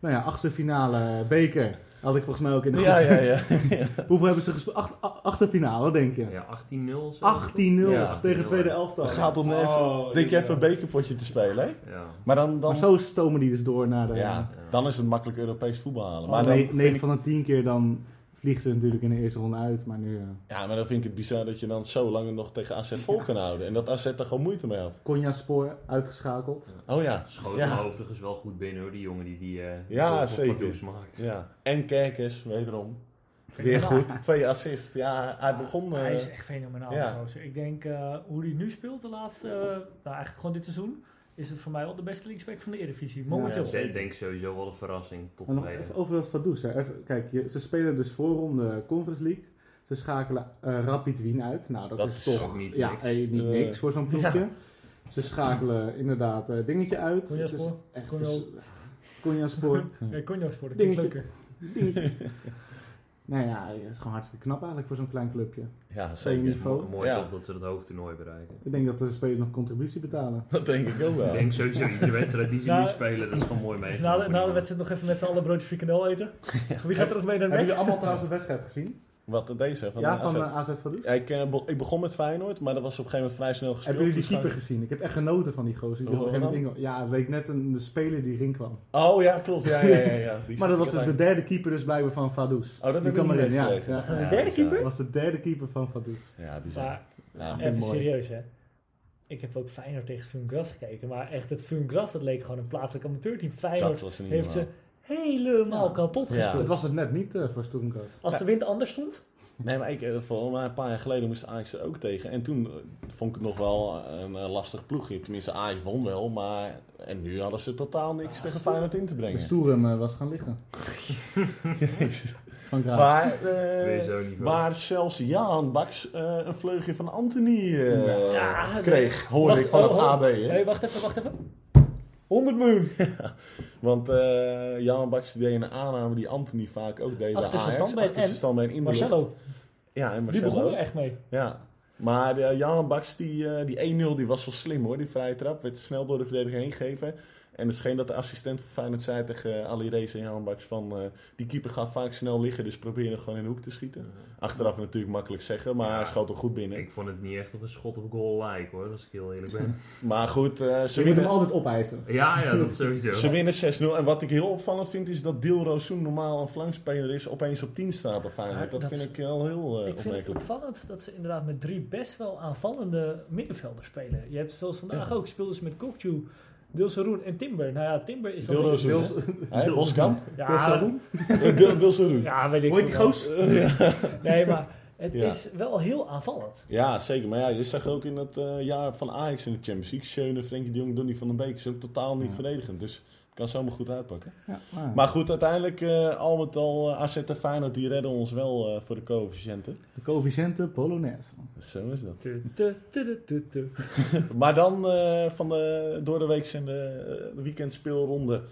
Nou ja, achtste finale beker. Had ik volgens mij ook in de Ja, groep- ja, ja. Hoeveel hebben ze gespeeld? Acht, finale, denk je? Ja, 18-0 zo. 18-0 Ja, tegen 18-0. het tweede elftal. Dat gaat toch nergens. Oh, denk je even een bekerpotje te spelen, hè? Ja. Maar dan, dan, Maar zo stomen die dus door naar de... ja, dan is het makkelijk Europees voetbal halen. Maar Maar dan, vind 9 ik, van de 10 keer dan vliegen ze natuurlijk in de eerste ronde uit. Maar nu... eh ja, maar dan vind ik het bizar dat je dan zo lang nog tegen AZ vol kan houden. En dat AZ er gewoon moeite mee had. Konja Spoor uitgeschakeld. Oh ja. Schoot Ja. overigens wel goed binnen hoor, die jongen die die eh Ja, zeker. Maakt. ja. En Kerkers, wederom. Weer goed. Twee assists. Ja, hij begon... eh, Hij is echt fenomenaal. Ik denk, eh, hoe hij nu speelt de laatste, eh, nou eigenlijk gewoon dit seizoen, is het voor mij wel de beste linksback van de Eredivisie. Momenteel. Ja, ik denk sowieso wel een verrassing tot Maar nog even over dat Vaduz. kijk, je, ze spelen dus voorronde Conference League. Ze schakelen eh, Rapid Wien uit. Nou, dat, Dat is is toch ook niet ja, niks. eh, niet Eh, niks voor zo'n ploegje. Ze schakelen inderdaad eh, dingetje uit. Is. Ja, Konjo Sport, dat leuker. nou ja, het is gewoon hartstikke knap eigenlijk voor zo'n klein clubje. Ja, zeker. niveau. Mooi Ja. toch dat ze het hoofdtoernooi bereiken. Ik denk dat de spelers nog contributie betalen. Dat denk ik ook wel. Ik denk sowieso, iedere wedstrijd die ze Nou, nu spelen, dat is gewoon mooi mee. Na de, na de wedstrijd nog even met z'n allen broodje frikandel eten. Wie gaat er nog mee naar de Hebben jullie allemaal trouwens de wedstrijd gezien? Wat deze van ja, de van AZ. eh, AZ Vaduz? Ja, ik, eh, ik begon met Feyenoord, maar dat was op een gegeven moment vrij snel gespeeld. Hebben jullie die dus keeper gezien? Ik heb echt genoten van die gozer. Die op een gegeven. Ja, het leek net een de speler die erin kwam. Oh ja, klopt. Ja, ja, ja. ja. Die Maar dat was dus de derde keeper dus blijkbaar van Vaduz. Oh, dat die heb ik kwam niet erin, ja. ja. Was dat de derde keeper? Dat was de derde keeper van Vaduz. Ja, bizar. Maar Ja, even mooi. serieus hè. Ik heb ook Feyenoord tegen Sturm Gras gekeken. Maar echt, het Sturm Gras, dat leek gewoon een plaatselijk amateurteam. dat Feyenoord was niet heeft ze. Helemaal Ja. kapot Ja. gespeeld. Dat was het net niet eh, voor Stoemkast. Als de wind anders stond, Nee, maar ik, eh, mij een paar jaar geleden moest Ajax er ook tegen. En toen eh, vond ik het nog wel een eh, lastig ploegje. Tenminste, Ajax won wel, maar... En nu hadden ze totaal niks Ah, tegen Feyenoord in te De brengen. Stoerem eh, was gaan liggen. Van Graaf. Maar, eh, sowieso niet waar zelfs Jaan Baks eh, een vleugje van Anthony eh, Ja, kreeg, hoorde Wacht, ik van oh, het oh. AD. Hè? Nee, wacht even, wacht even. 100 miljoen. Want eh Jan Baks deed een aanname die Anthony vaak ook deed Achter bij Ajax. standbeen Achter zijn en standbeen in de lucht. Marcelo, Ja, en die Marcelo. begon er echt mee. Ja. Maar de Jan Baks, die, eh, die 1-0, die was wel slim hoor. Die vrije trap werd snel door de verdediger heen gegeven. En het scheen dat de assistent van Feyenoord zei tegen Ali Reza en Jan Baks van... eh, die keeper gaat vaak snel liggen, dus probeer hem gewoon in de hoek te schieten. Achteraf natuurlijk makkelijk zeggen, maar Ja. hij schoot er goed binnen. Ik vond het niet echt op een schot op goal lijken hoor, als ik heel eerlijk ben. Maar goed, eh, ze Je moet hem winnen... altijd opeisen. Ja, ja, dat sowieso. Ze winnen 6-0. En wat ik heel opvallend vind, is dat Dilro Soen normaal een flankspeler is, opeens op 10 staat bij Feyenoord. Dat, dat vind ik wel heel eh, Ik vind het opvallend dat ze inderdaad met drie best wel aanvallende middenvelders spelen. Je hebt zoals vandaag Ja. ook, speelden ze met Kokju, Dilseroen en Timber. Nou ja, Timber is dan... Hè, Boskamp? Ja, Dilseroen? Eh, Dilseroen. ja, weet ik heet die goos? Nee, maar het Ja. is wel heel aanvallend. Ja, zeker. Maar ja, je zag ook in het eh, jaar van Ajax in de Champions League. Schöne, Frenkie de Jong, Donny van den Beek. Ze ook totaal niet Ja. verdedigend. Dus kan zomaar goed uitpakken. Ja, maar, Maar goed, uiteindelijk eh, al met al eh, AZ en Feyenoord die redden ons wel eh, voor de coëfficiënten. de coëfficiënte Polonaise. Zo is dat. Tu, tu, tu, tu, tu. Maar dan eh, van de door de week en de, de weekendspeelronde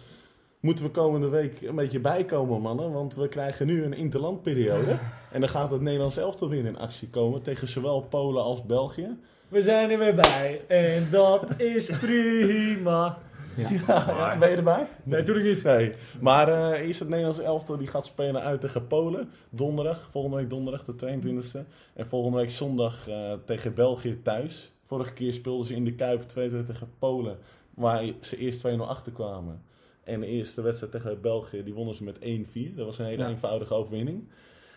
moeten we komende week een beetje bijkomen, mannen. Want we krijgen nu een interlandperiode. En dan gaat het Nederlands elftal weer in actie komen tegen zowel Polen als België. We zijn er weer bij en dat is prima. Ja. Ben je erbij? Nee, natuurlijk niet. Nee. Maar eh eerst het Nederlands elftal die gaat spelen uit tegen Polen. Donderdag, volgende week donderdag, de 22e. En volgende week zondag eh, tegen België thuis. Vorige keer speelden ze in de Kuip 2-2 tegen Polen. Waar ze eerst 2-0 achterkwamen. En de eerste wedstrijd tegen België, die wonnen ze met 1-4. Dat was een hele Ja. eenvoudige overwinning.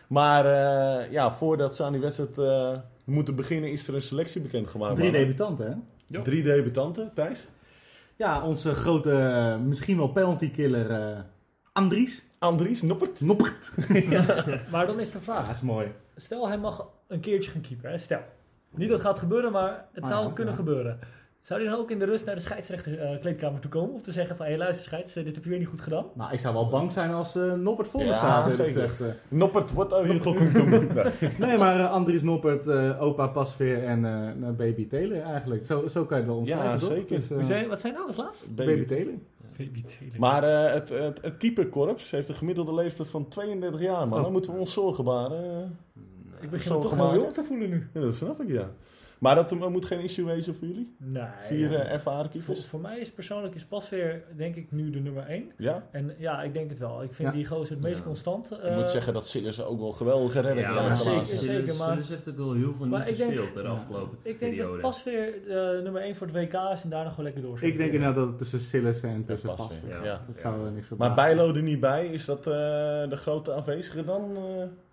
Maar eh, ja, voordat ze aan die wedstrijd eh, moeten beginnen, is er een selectie bekendgemaakt. Drie debutanten, hè? Ja. Drie debutanten, Thijs. Ja, onze grote, eh, misschien wel penalty killer eh Andries. Andries, Noppert. Noppert. Maar dan is de vraag. dat is mooi. Stel, hij mag een keertje gaan keeper. Hè? Stel. Niet dat het gaat gebeuren, maar het Ah, zou ja, kunnen ja. gebeuren. Zou hij dan ook in de rust naar de scheidsrechter eh, kleedkamer toe komen? Om te zeggen van, hé luister scheids, eh, dit heb je weer niet goed gedaan. Nou, ik zou wel bang zijn als eh, Noppert voor me Ja, staat. gezegd, eh. Noppert, what are you talking to me? Nee. Maar eh, Andries Noppert, eh, opa Pasveer en eh, baby Taylor eigenlijk. Zo, zo kan je het wel omschrijven, Ja, zeker. Dus, Wie zijn, wat zijn nou als laatst? baby Taylor. Baby Taylor. Maar eh, het, het, het keeperkorps heeft een gemiddelde leeftijd van 32 jaar, man. Oh. Dan moeten we ons zorgen baren. ik begin me toch heel jong te voelen nu. Ja, dat snap ik, ja. Maar dat eh, moet geen issue wezen voor jullie? Nee. Vier ja. eh, ervaren voor, keepers? voor mij is persoonlijk is Pasveer denk ik nu de nummer 1. Ja? En ja, ik denk het wel. Ik vind Ja. die gozer het meest Ja. constant. Ik eh, moet zeggen dat Sillers ook wel geweldige redder Ja, maar zeker, zeker. Sillis- maar- heeft ook wel heel veel niet ik denk- gespeeld de afgelopen ik denk periode. dat Pasveer eh, nummer 1 voor het WK is en daarna gewoon lekker door. Ik denk inderdaad dat het tussen Sillis en tussen Ja, Pasveer. Ja. ja. Dat zou er niks voor Maar Bijlo er niet bij, is dat eh, de grote aanwezige dan?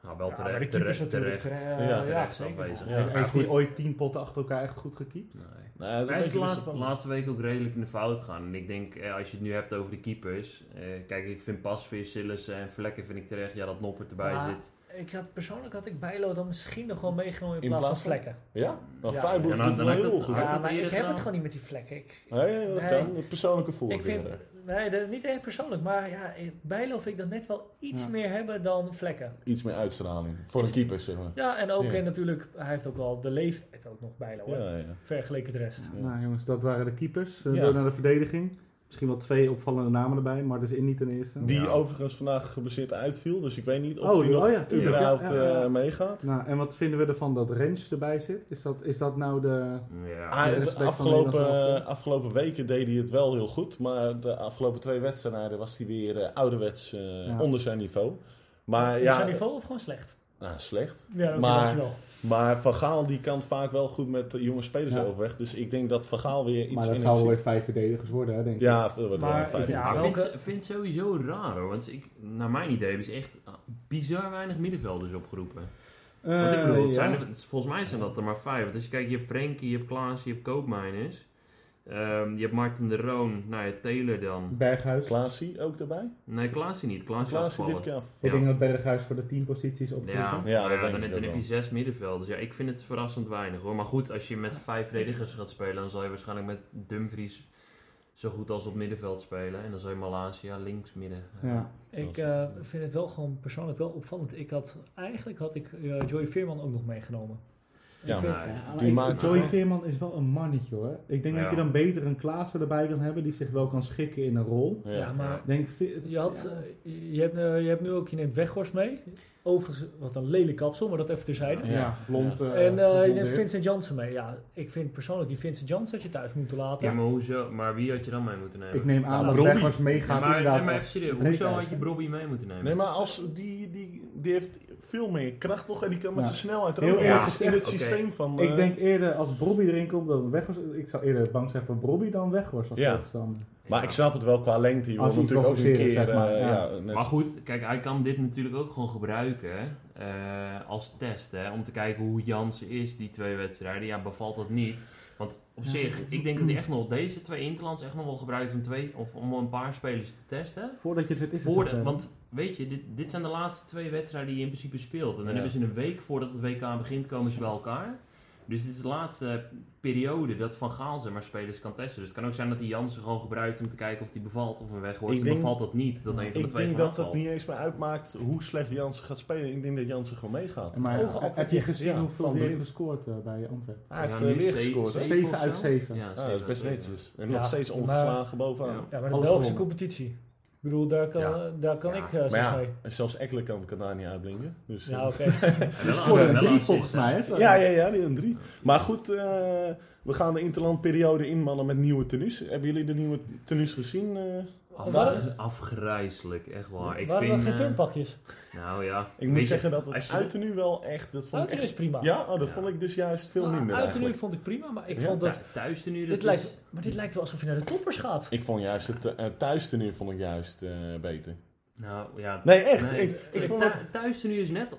Nou, wel Ja, maar de terecht, keepers terecht, natuurlijk. terecht. eh, Ja, terecht afwezig. Ja. Heeft hij ooit tien potten achter elkaar echt goed gekiept? Nee. Nou, is een Hij is de laatste, laatste week ook redelijk in de fout gegaan. En ik denk, eh, als je het nu hebt over de keepers. eh, kijk, ik vind Pasveer, Sillis en Vlekken vind ik terecht. Ja, dat Noppert erbij Maar zit. Ik had, persoonlijk had ik Bijlo dan misschien nog wel meegenomen in, In plaats van plaats van? vlekken. Ja? Nou, Ja. Freiburg Ja, nou, doet het heel ik goed. Ja, maar ik heb het gewoon niet met die vlekken. Ik, Nee, dat Nee. kan. Het persoonlijke ik voorkeur. Nee, de- niet echt persoonlijk, maar ja, Bijlo vind ik dat net wel iets Ja. meer hebben dan vlekken. Iets meer uitstraling. Voor een keeper, zeg maar. Ja, en ook Ja. en natuurlijk, hij heeft ook wel de leeftijd ook nog Bijlo, ja. vergeleken de rest. Ja. Nou jongens, dat waren de keepers. Eh, Ja. Door naar de verdediging. Misschien wel twee opvallende namen erbij, maar dat is in niet ten eerste. Die Ja. overigens vandaag geblesseerd uitviel. Dus ik weet niet of Oh, die nog oh ja, tuurlijk. überhaupt Ja, ja, ja. eh, meegaat. Nou, en wat vinden we ervan dat Rens erbij zit? Is dat, is dat nou de... Ja. Ah, de de respect van afgelopen, zelf, afgelopen weken deed hij het wel heel goed. Maar de afgelopen twee wedstrijden was hij weer eh, ouderwets eh, Ja. onder zijn niveau. Maar Is ja, zijn niveau of gewoon slecht? Nou, slecht. Ja, Maar-. Maar Van Gaal die kan vaak wel goed met de jonge spelers Ja. overweg. Dus ik denk dat Van Gaal weer iets maar dat in zou ziet. vijf verdedigers worden, hè, denk ik. Ja, dat wordt wel Maar vijf. ik- ja, vind, vind het sowieso raar hoor. Want ik, naar mijn idee hebben ze echt bizar weinig middenvelders opgeroepen. Eh, Want ik bedoel, het ja. zijn er- volgens mij zijn dat er maar vijf. Want als je kijkt, je hebt Frenkie, je hebt Klaas, je hebt Koopmeiners. Ehm, je hebt Martin de Roon, nou ja, Taylor dan. Berghuis. Klaasie ook erbij? Nee, Klaas niet. Klaas is Klaasie dit keer af. Ik Ja. denk dat Berghuis voor de tien posities opgeroepen. Ja, Ja, dan, heb je zes middenvelders. Ja, ik vind het verrassend weinig hoor. Maar goed, als je met vijf verdedigers gaat spelen, dan zal je waarschijnlijk met Dumfries zo goed als op middenveld spelen. En dan zal je Malasia links midden. Ja. Ik eh, vind het wel gewoon persoonlijk wel opvallend. Ik had, eigenlijk had ik eh, Joey Veerman ook nog meegenomen. Ja, vind, Die ik- maakt- Joey Veerman is wel een mannetje hoor. Ik denk Ja. dat je dan beter een Klaassen erbij kan hebben die zich wel kan schikken in een rol. Ja. ja, maar Denk, je, had, ja. eh, je, hebt, eh, je hebt nu ook, je neemt Weghorst mee. Overigens, wat een lelijk kapsel, maar dat even terzijde. Ja, Ja. blond. eh, En eh, je. Vincent Janssen mee. Ja, ik vind persoonlijk die Vincent Janssen dat je thuis moet laten. Ja, maar hoezo? Maar wie had je dan mee moeten nemen? Ik neem aan Nou, dat Brobby. Weghorst meegaat Ja, maar, inderdaad nee, maar even serieus, hoezo had je Brobby mee moeten nemen? Nee, maar als, die, die, die heeft veel meer kracht nog en die kan met Ja. zijn snelheid er Heel ook eerlijk in het systeem van... Ik eh, denk eerder als Brobby erin komt dan Weghorst. Ik zou eerder bang zijn voor Brobby dan Weghorst als Ja. tegenstander. Maar ik snap het wel qua lengte. Je wil natuurlijk ook een keer... zeg maar, eh, ja. ja, net- Maar goed, kijk, hij kan dit natuurlijk ook gewoon gebruiken eh, als test. Hè, om te kijken hoe Jansen is, die twee wedstrijden. Ja, bevalt dat niet. Want op Ja. zich, ik denk dat hij echt nog deze twee Interlands echt nog wel gebruikt om, twee, of om een paar spelers te testen. Voordat je het is Voor de, want weet je, dit, dit zijn de laatste twee wedstrijden die je in principe speelt. En dan Ja. hebben ze een week voordat het WK begint, komen ze bij elkaar. Dus dit is de laatste periode dat Van Gaal zeg maar spelers kan testen. Dus het kan ook zijn dat hij Jansen gewoon gebruikt om te kijken of die bevalt of een weg wordt. Ik Dan denk- bevalt dat niet, dat een van de ik twee denk gaat dat het vallen. niet eens meer uitmaakt hoe slecht Jansen gaat spelen. Ik denk dat Jansen gewoon meegaat. Maar heb je gezien Ja, hoeveel hij heeft gescoord eh, bij Antwerpen? Hij heeft Ja, eh, weer gescoord. hè? zeven Zeven of uit zo? zeven. Ja, Ja, zeven dat is best netjes. En Ja, nog steeds ongeslagen bovenaan. Ja. Maar de Belgische competitie. Ik bedoel, daar kan, Ja. daar kan Ja. ik uh, Maar soms ja, mee. zelfs Ekkelenkamp kan daar niet uitblinken. Dus, Ja, eh, oké. En wel Scoorde een- drie volgens mij. Hè? Ja, ja, ja, die een drie. Maar goed, eh, we gaan de interlandperiode inmannen met nieuwe tenues. Hebben jullie de nieuwe tenues gezien? eh? Af- Waren- echt waar. Ik Waren vind, dat geen eh, turnpakjes? Nou ja. Ik moet je, zeggen dat het uiternu wel echt... Dat vond ik Uiternu echt is prima. ja, oh, dat Ja. vond ik dus juist veel Nou, minder Uiternu eigenlijk. vond ik prima, maar ik Ja. vond dat... Thu- Thuis nu, dat Dit is- lijkt, maar dit lijkt wel alsof je naar de toppers gaat. Ik vond juist het uh, thuistenu vond ik juist eh, beter. Nou ja. Nee, echt. Nee, ik, ik het- thuis nu is net.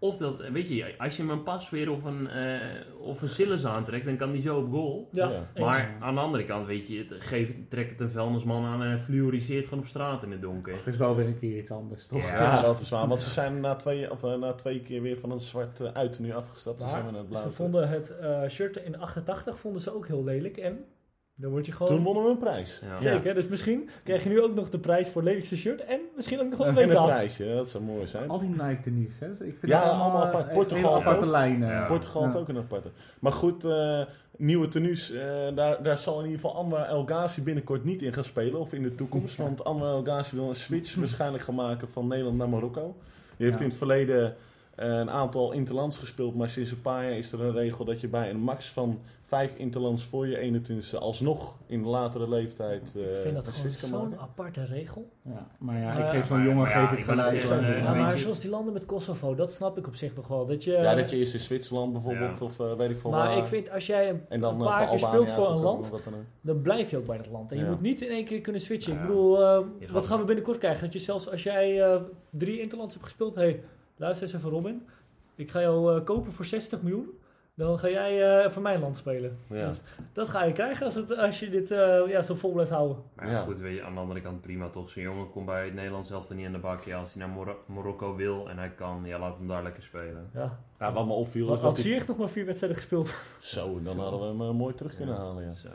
Of dat, weet je, als je hem een pasveer of een, eh of een Sillis aantrekt, dan kan die zo op goal. Ja, Ja. eens. Maar aan de andere kant, weet je, het geeft, trekt het een vuilnisman aan en fluoriseert gewoon op straat in het donker. Het is wel weer een keer iets anders, toch? Ja. Ja, dat is waar. Want ze zijn na twee, of, eh, na twee keer weer van een zwart uh, uiternu afgestapt. Ze zijn we naar het blauw. ze vonden het eh, shirt in 88 vonden ze ook heel lelijk. En dan word je gewoon... Toen wonnen we een prijs. Ja. Zeker, dus misschien krijg je nu ook nog de prijs voor het lelijkste shirt. En misschien ook nog een En een prijsje, dat zou mooi zijn. Al die Nike tenues, hè? Dus Ik vind Ja, het allemaal apart. eh, Portugal aparte ook. lijnen. Ja. Portugal had Ja. ook een aparte. Maar goed, eh, nieuwe tenues, eh, daar, daar zal in ieder geval Anwar El Ghazi binnenkort niet in gaan spelen. Of in de toekomst. Ja. Want Anwar El Ghazi wil een switch waarschijnlijk gaan maken van Nederland naar Marokko. Die heeft Ja. in het verleden een aantal interlands gespeeld. Maar sinds een paar jaar is er een regel dat je bij een max van vijf interlands voor je 21 alsnog in de latere leeftijd eh, Ik vind dat een gewoon switch kan zo'n aparte regel. Ja, maar ja, ik geef zo'n jongen maar geef ik gelijk. eh, Ja, weet maar zoals die landen met Kosovo, dat snap ik op zich nog wel. Dat je, Ja, dat je eerst in Zwitserland bijvoorbeeld Ja. of eh, weet ik veel maar waar. ik vind als jij een, en dan een eh, paar keer speelt voor een land, dan blijf je ook bij dat land. En je moet niet in één keer kunnen switchen. Ja. Ik bedoel, eh, wat gaan we binnenkort krijgen? Dat je zelfs als jij eh, drie interlands hebt gespeeld, hey, luister eens even Robin. Ik ga jou eh, kopen voor 60 miljoen. Dan ga jij eh, voor mijn land spelen. Ja. Dat, dat ga je krijgen als, het, als je dit eh, ja, zo vol blijft houden. Maar ja, Ja. goed, weet je, aan de andere kant prima toch. Zo'n jongen komt bij het Nederlands zelf er niet aan de bak. Ja, als hij naar Marokko wil en hij kan, ja, laat hem daar lekker spelen. Ja. Ja, wat me opviel Had dat hij... Ziyech nog maar vier wedstrijden gespeeld. Zo, dan hadden we hem mooi terug kunnen halen, ja. Zo.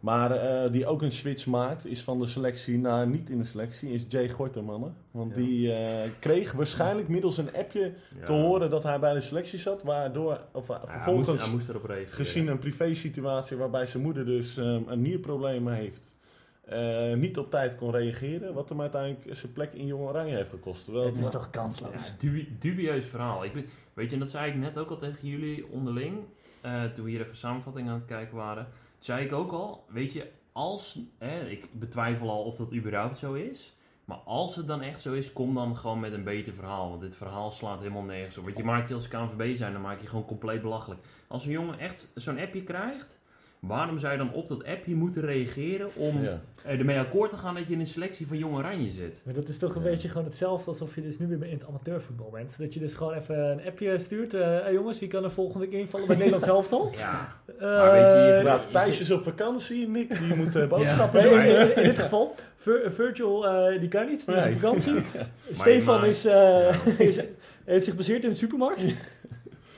Maar eh, die ook een switch maakt, is van de selectie naar niet in de selectie, is Jay Gorter, mannen. Want Ja. die eh, kreeg waarschijnlijk middels een appje Ja. te horen dat hij bij de selectie zat, waardoor, of eh, Ja, hij, vervolgens, moest, hij moest erop reageren. gezien een privé-situatie waarbij zijn moeder dus eh, een nierprobleem heeft, eh, niet op tijd kon reageren, wat hem uiteindelijk zijn plek in Jong Oranje heeft gekost. Terwijl Het is maar- toch kansloos. Dubi- dubieus verhaal. Ik ben, weet je, en dat zei ik net ook al tegen jullie onderling. eh, toen we hier even samenvatting aan het kijken waren. Zei ik ook al, weet je, als... Ik betwijfel al of dat überhaupt zo is. Maar als het dan echt zo is, kom dan gewoon met een beter verhaal. Want dit verhaal slaat helemaal nergens op. Want je maakt je als KNVB zijn, dan maak je gewoon compleet belachelijk. Als een jongen echt zo'n appje krijgt... Waarom zou je dan op dat appje moeten reageren om Ja. er ermee akkoord te gaan dat je in een selectie van Jong Oranje zit? Maar dat is toch een Ja. beetje gewoon hetzelfde alsof je dus nu weer in het amateurvoetbal bent. Dat je dus gewoon even een appje stuurt. eh hey jongens, wie kan er volgende keer invallen bij het Nederlands elftal? Ja, Eh, Maar weet je, je- Nou, Thijs is op vakantie, Nick die moet eh, boodschappen doen. in, in- in dit geval, Vir- Virgil eh, die kan niet, die is op vakantie. Stefan is, eh, Ja. is, heeft zich baseerd in de supermarkt.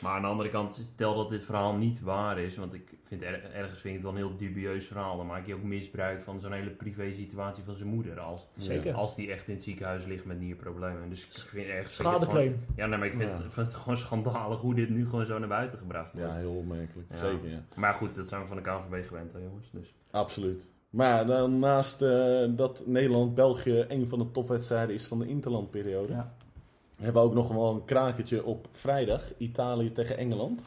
Maar aan de andere kant, stel dat dit verhaal niet waar is, want ik vind er, ergens vind ik het wel een heel dubieus verhaal. Dan maak je ook misbruik van zo'n hele privé situatie van zijn moeder. Als, Zeker. als die echt in het ziekenhuis ligt met nierproblemen. Dus ik vind ergens. Schadeclaim. Ja, nee, maar ik vind, Ja. vind het gewoon schandalig hoe dit nu gewoon zo naar buiten gebracht wordt. Ja, heel opmerkelijk. Ja. Zeker, ja. Maar goed, dat zijn we van de KNVB gewend, hè, jongens. Dus. Absoluut. Maar ja, dan naast eh, dat Nederland-België een van de topwedstrijden is van de interlandperiode, Ja. Hebben we ook nog wel een krakertje op vrijdag. Italië tegen Engeland.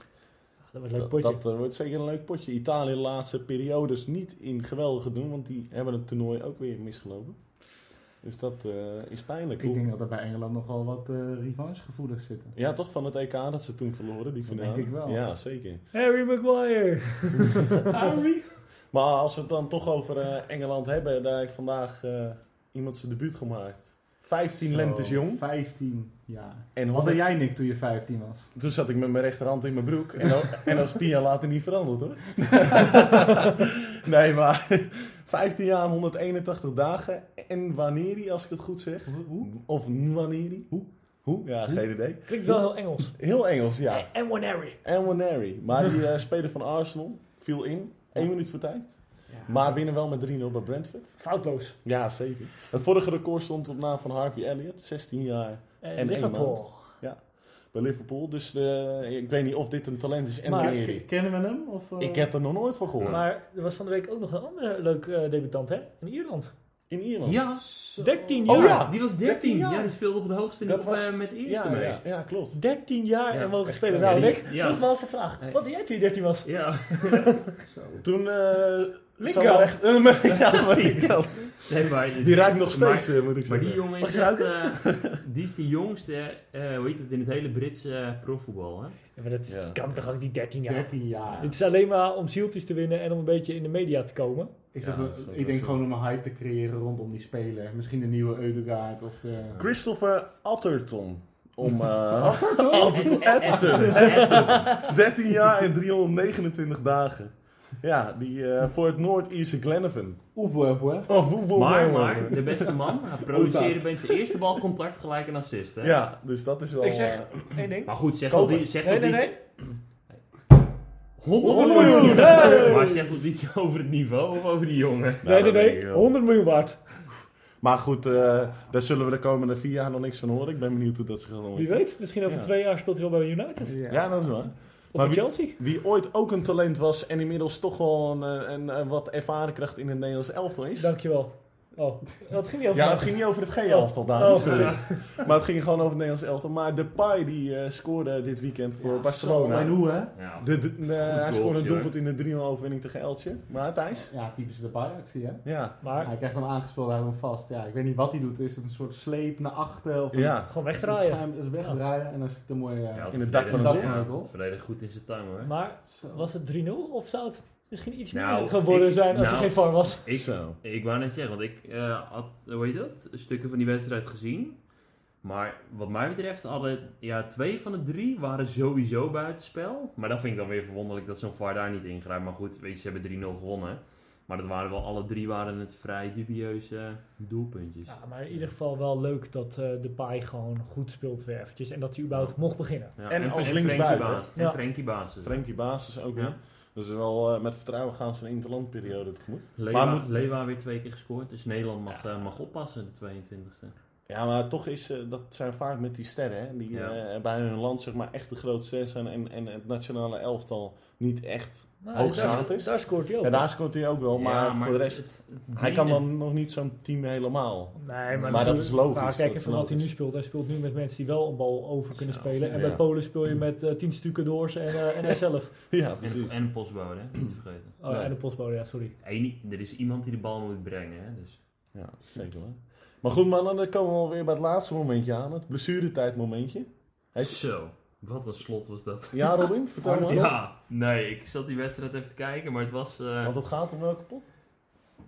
Dat wordt een leuk potje. dat, wordt zeker een leuk potje. Italië de laatste periodes niet in geweldige doen, want die hebben het toernooi ook weer misgelopen. Dus dat eh, is pijnlijk. Ik denk dat er bij Engeland nogal wat eh revanchegevoelens zitten. Ja, toch van het EK dat ze toen verloren, die Dat finale. denk ik wel. Ja, zeker. Harry Maguire. Harry. Maar als we het dan toch over eh, Engeland hebben, daar heeft vandaag eh, iemand zijn debuut gemaakt. 15 Zo, lentes jong. 15 jaar. En Wat 100 had jij Nick toen je 15 was? Toen zat ik met mijn rechterhand in mijn broek. En, dat- en dat is tien jaar later niet veranderd hoor. nee, maar 15 jaar, 181 dagen. En wanneer, als ik het goed zeg. Hoe? Of wanneer. Hoe? Hoe? Ja, geen idee. Klinkt wel heel Engels. Heel Engels, ja. En Harry. En wanneer. Maar die eh, speler van Arsenal viel in. 1 minuut voor tijd. Maar winnen wel met 3-0 bij Brentford. Foutloos. Ja, zeker. Het vorige record stond op naam van Harvey Elliott. 16 jaar En, En één maand. bij Liverpool. Dus eh, ik weet niet of dit een talent is en Maar-. Kennen we hem? Of, eh? Ik heb er nog nooit van gehoord. Maar er was van de week ook nog een andere leuk eh, debutant, hè? In Ierland. In Ierland. Ja. 13 Oh jaar. ja. Die was 13. 13 ja. jaar. die speelde op het hoogste Dat niveau was- eh, met de eerste ja, mee. ja, ja, klopt. 13 jaar Ja, en mogen echt spelen. Nou, Nick, Ja. dat was de vraag. Nee. Wat deed jij toen je 13 was? Ja. Toen... eh Linker. zat er echt, ja, maar die kant. Nee, maar, Die ruikt nog steeds, Maar, eh, moet ik maar zeggen. die jongen is echt, eh, die is de jongste, eh, hoe heet het, in het hele Britse profvoetbal. Hè? Ja, maar dat Ja. kan toch ook niet 13 jaar? 13 jaar. Het is alleen maar om zieltjes te winnen en om een beetje in de media te komen. Ik, Ja, zeg, dat is wel ik denk zo. gewoon om een hype te creëren rondom die speler. Misschien de nieuwe Eudegaard of de... Christopher Atherton. Om, eh Atherton? Atherton. Atherton. 13 jaar en 329 dagen. Ja, die eh, voor het Noord-Ierse Glenavon. Oevo, oevo. Of Maar, maar, eh, de beste man, hij produceerde bij zijn eerste balcontact gelijk een assist. Hè? Ja, dus dat is wel... Ik zeg eh, één ding. Maar goed, zeg niet, zeg Nee, dat nee, iets... nee. 100 100 miljoen! Maar zeg dat iets over het niveau of over die jongen? nou, Nee, nee, nee. wel. 100 miljoen waard. Maar goed, eh, daar zullen we de komende vier jaar nog niks van horen. Ik ben benieuwd hoe dat zich gaat Wie weet, misschien over Ja. twee jaar speelt hij wel bij United. Ja, dat is waar. Of Maar bij wie- Chelsea. Wie ooit ook een talent was en inmiddels toch wel een, eh, een, een wat ervaren kracht in het Nederlands elftal is. Dankjewel. Oh, dat ging niet over Ja, het ging niet over het G-elftal, Dani, Oh. sorry. Maar het ging gewoon over het Nederlands elftal. Maar Depay die eh, scoorde dit weekend voor Barcelona. En hoe, hè? Ja. De, de- de- hij scoorde een doelpunt in de 3-0 overwinning tegen Eltje. Maar Thijs? Ja, typische de actie hè? Ja. Maar Hij krijgt hem aangespeeld, hij houdt hem vast. Ja, ik weet niet wat hij doet. Is het een soort sleep naar achter? Of een, Ja. gewoon wegdraaien. schuim is wegdraaien en dan zit er mooi... eh, Ja, In het dak van het doel. Ja, het verdedigt goed in zijn tuin hoor. Maar zo. was het 3-0 of zou het misschien iets Nou, meer geworden ik- zijn als er nou, geen VAR was? Ik, Zo. ik wou net zeggen, want ik eh, had, hoe heet dat, stukken van die wedstrijd gezien. Maar wat mij betreft hadden, ja, twee van de drie waren sowieso buitenspel. Maar dat vind ik dan weer verwonderlijk dat zo'n VAR daar niet ingrijpt. Maar goed, weet je, ze hebben 3-0 gewonnen. Maar dat waren wel, alle drie waren het vrij dubieuze doelpuntjes. Ja, maar in ieder geval wel leuk dat eh de paai gewoon goed speelt weer eventjes. En dat hij überhaupt mocht beginnen. Ja, En als Frenkie linksbuiten. En Ja. Frenkie Baas. Frenkie Basis ook Ja. Dus wel eh, met vertrouwen gaan ze een interlandperiode tegemoet. Lewa, Maar moet- Lewa weer twee keer gescoord. Dus Nederland mag, eh, mag oppassen, de 22e. Ja, maar toch is eh, dat zijn vaak met die sterren, hè, die Ja. bij hun land zeg maar echt de grootste zijn en, en het nationale elftal niet echt. Nou, Hoogstaand daar, is. daar scoort hij ook. En daar scoort hij ook wel, maar, Ja, voor de rest, het- het- hij kan dan nog niet zo'n team helemaal. Nee, Maar maar, dat is logisch, Maar kijk even wat hij nu speelt. Hij speelt nu met mensen die wel een bal over kunnen Ja, spelen. En ja. bij Polen speel je met eh, tien stukken doors en, eh, en hij zelf. Ja, En, precies. en een postbode, hè? niet te vergeten. Oh, Nee. En de postbode, ja, sorry. Eén- er is iemand die de bal moet brengen. Hè? Dus. Ja, zeker wel. Maar goed mannen, dan komen we alweer bij het laatste momentje aan. Het blessuretijdmomentje. Heeft- Zo, wat een slot was dat. Ja Robin, vertel maar. Ja, nee, ik zat die wedstrijd even te kijken, maar het was eh, Want het gaat om welke pot?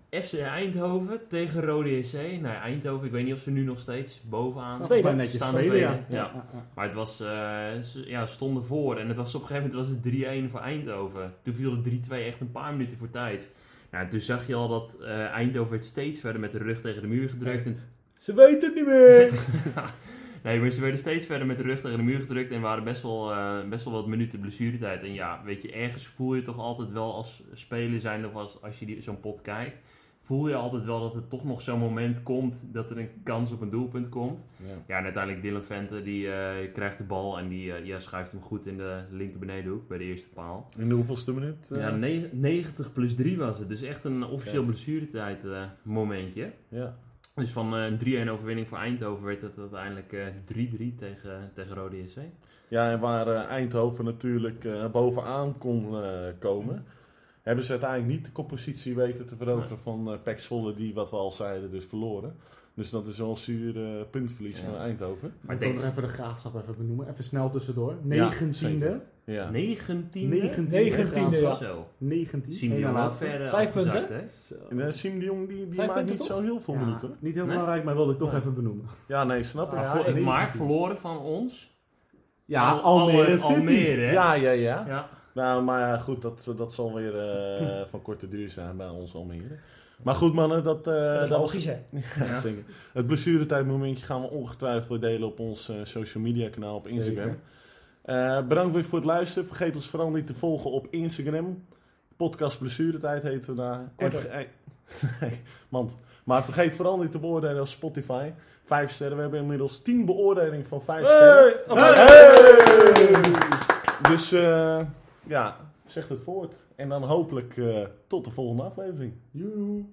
FC Eindhoven tegen Rode SC. Nou, ja, Eindhoven, ik weet niet of ze nu nog steeds bovenaan Tweede. Mij netjes staan. tweede, Tweede, ja. ja. Maar het was, eh, ze ja, stonden voor en het was op een gegeven moment was het 3-1 voor Eindhoven. Toen viel het 3-2 echt een paar minuten voor tijd. Nou, toen zag je al dat eh, Eindhoven werd steeds verder met de rug tegen de muur gedrukt. En Ze weten het niet meer. Nee, maar ze werden steeds verder met de rug tegen de muur gedrukt en waren best wel, eh, best wel wat minuten blessuretijd. En ja, weet je, ergens voel je toch altijd wel als speler zijn of als, als je die- zo'n pot kijkt, voel je altijd wel dat er toch nog zo'n moment komt dat er een kans op een doelpunt komt. Ja. Ja, en uiteindelijk Dylan Vente, die eh, krijgt de bal en die eh, ja, schuift hem goed in de linker benedenhoek bij de eerste paal. In de hoeveelste minuut? Ja, ne- 90 plus 3 was het, dus echt een officieel Oké. blessuretijd momentje. ja. Dus van eh, een 3-1 overwinning voor Eindhoven werd het uiteindelijk eh, 3-3 tegen, tegen Rode SC. Ja, en waar eh, Eindhoven natuurlijk eh, bovenaan kon eh, komen, hebben ze uiteindelijk niet de koppositie weten te veroveren van eh Pek Zwolle, die, wat we al zeiden, dus verloren. Dus dat is wel een zuur eh, puntverlies Ja. van Eindhoven. Maar Ik denk nog even de graafschap even benoemen. Even snel tussendoor. Ja, 19e. zeker. Ja. 19e. 19e. 19e, ja. Zo. 19. Zien Eén die na ook laatste. verder Vijf punten? hè? Zo. En Siem de Jong die, die Vijf maakt punten niet toch? zo heel veel Ja, minuten. Niet heel Nee? belangrijk, maar wilde ik toch Nee. even benoemen. Ja, nee, snap ik. Ah, ja, Maar, verloren van ons. Ja, Al- Almere City. Almere, hè? Ja, ja, ja. Ja. Nou, maar ja, goed, dat, dat zal weer eh, van korte duur zijn bij ons Almere. Maar goed mannen, dat, eh, Dat is logisch, hè? Ja, zeker. Het blessuretijdmomentje gaan we ongetwijfeld weer delen op ons eh, social media kanaal op Instagram. Zeker. Eh, bedankt weer voor het luisteren. Vergeet ons vooral niet te volgen op Instagram. Podcast Blessuretijd heten we daar. En nee. Maar vergeet vooral niet te beoordelen op Spotify. Vijf sterren. We hebben inmiddels tien beoordelingen van vijf sterren. Hey! Hey! Dus eh, ja, zeg het voort. En dan hopelijk eh, tot de volgende aflevering. Joe.